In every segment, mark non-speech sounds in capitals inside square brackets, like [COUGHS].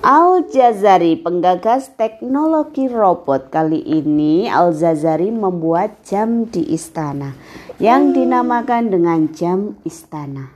Al-Jazari, penggagas teknologi robot kali ini, Al-Jazari membuat jam di istana yang dinamakan dengan jam istana.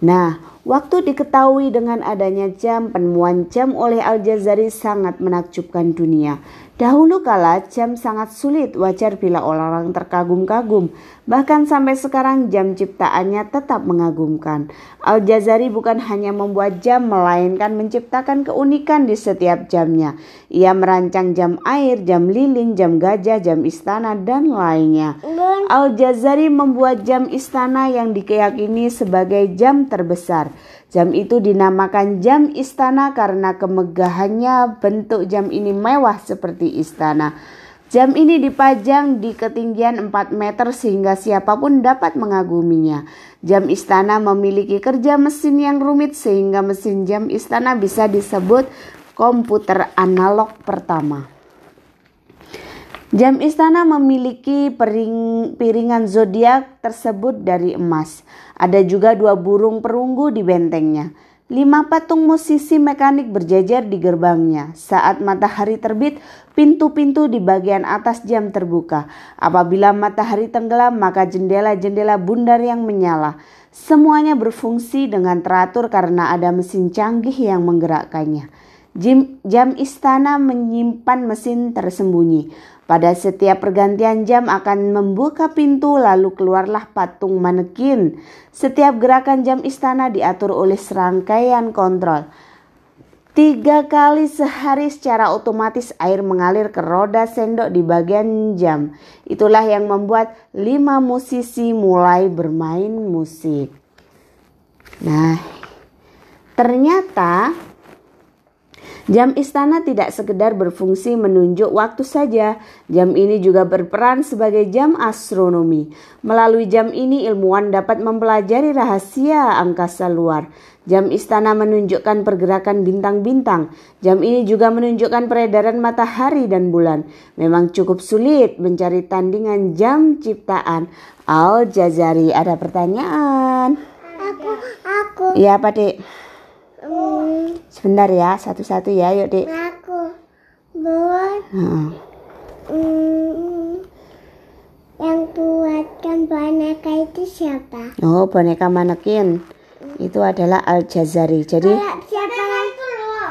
Nah, waktu diketahui dengan adanya jam, penemuan jam oleh Al-Jazari sangat menakjubkan dunia. Dahulu kala jam sangat sulit, wajar bila orang terkagum-kagum. Bahkan sampai sekarang jam ciptaannya tetap mengagumkan. Al-Jazari bukan hanya membuat jam, melainkan menciptakan keunikan di setiap jamnya. Ia merancang jam air, jam lilin, jam gajah, jam istana, dan lainnya. Al-Jazari membuat jam istana yang dikeyakini sebagai jam terbesar. Jam itu dinamakan jam istana karena kemegahannya bentuk jam ini mewah seperti istana. Jam ini dipajang di ketinggian 4 meter sehingga siapa pun dapat mengaguminya. Jam istana memiliki kerja mesin yang rumit sehingga mesin jam istana bisa disebut komputer analog pertama. Jam istana memiliki piring, piringan zodiak tersebut dari emas. Ada juga dua burung perunggu di bentengnya. Lima patung musisi mekanik berjajar di gerbangnya. Saat matahari terbit, pintu-pintu di bagian atas jam terbuka. Apabila matahari tenggelam, maka jendela-jendela bundar yang menyala. Semuanya berfungsi dengan teratur karena ada mesin canggih yang menggerakkannya. Jam istana menyimpan mesin tersembunyi. Pada setiap pergantian jam akan membuka pintu lalu keluarlah patung manekin. Setiap gerakan jam istana diatur oleh serangkaian kontrol. Tiga kali sehari secara otomatis air mengalir ke roda sendok di bagian jam. Itulah yang membuat lima musisi mulai bermain musik. Nah, ternyata Jam istana tidak sekedar berfungsi menunjuk waktu saja. Jam ini juga berperan sebagai jam astronomi. Melalui jam ini ilmuwan dapat mempelajari rahasia angkasa luar. Jam istana menunjukkan pergerakan bintang-bintang. Jam ini juga menunjukkan peredaran matahari dan bulan. Memang cukup sulit mencari tandingan jam ciptaan. Al-Jazari, ada pertanyaan? Aku, aku. Iya, Pak Dik. Hmm, Sebentar ya, satu-satu ya, yuk Dik. aku buat Hmm. hmm, yang buatkan boneka itu siapa? Oh, boneka manekin. Itu adalah Al-Jazari. Jadi, Kayak siapa itu loh?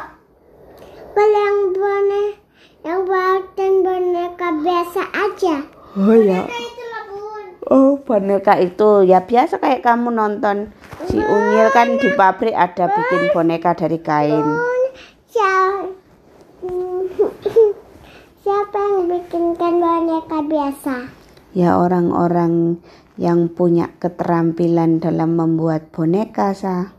Kalau yang boneka yang buatkan boneka biasa aja. oh ya. Itu loh bun. Oh, boneka itu ya biasa kayak kamu nonton si Unyil kan di pabrik ada bikin boneka dari kain. Siapa? Yang bikinkan boneka biasa? Ya orang-orang yang punya keterampilan dalam membuat boneka sa.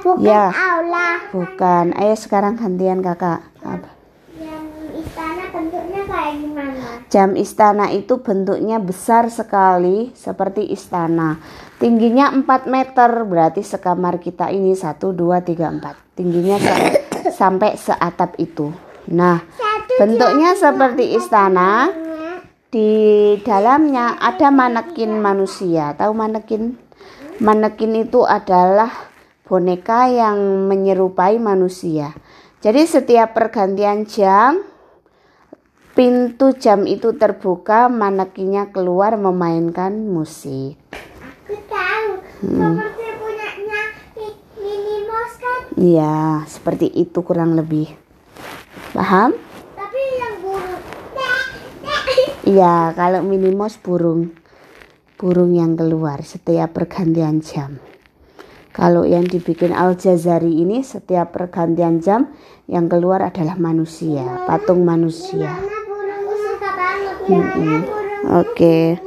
Bukan Ya. aula. Bukan. Ayo sekarang gantian kakak. Apa? Yang istana bentuknya kayak gimana? Jam istana itu bentuknya besar sekali seperti istana. Tingginya 4 meter berarti sekamar kita ini 1, 2, 3, 4. Tingginya se- [COUGHS] sampai seatap itu. Nah bentuknya seperti istana. Di dalamnya ada manekin manusia. Tahu manekin? Manekin itu adalah boneka yang menyerupai manusia. Jadi setiap pergantian jam pintu jam itu terbuka, manekinnya keluar memainkan musik. Aku tahu. Seperti punyanya Mi- Minnie Mouse kan. Iya, seperti itu kurang lebih. Paham? Tapi yang burung. Iya, kalau minimos burung burung yang keluar setiap pergantian jam. Kalau yang dibikin Al Jazari ini setiap pergantian jam yang keluar adalah manusia, patung manusia. Suka banget.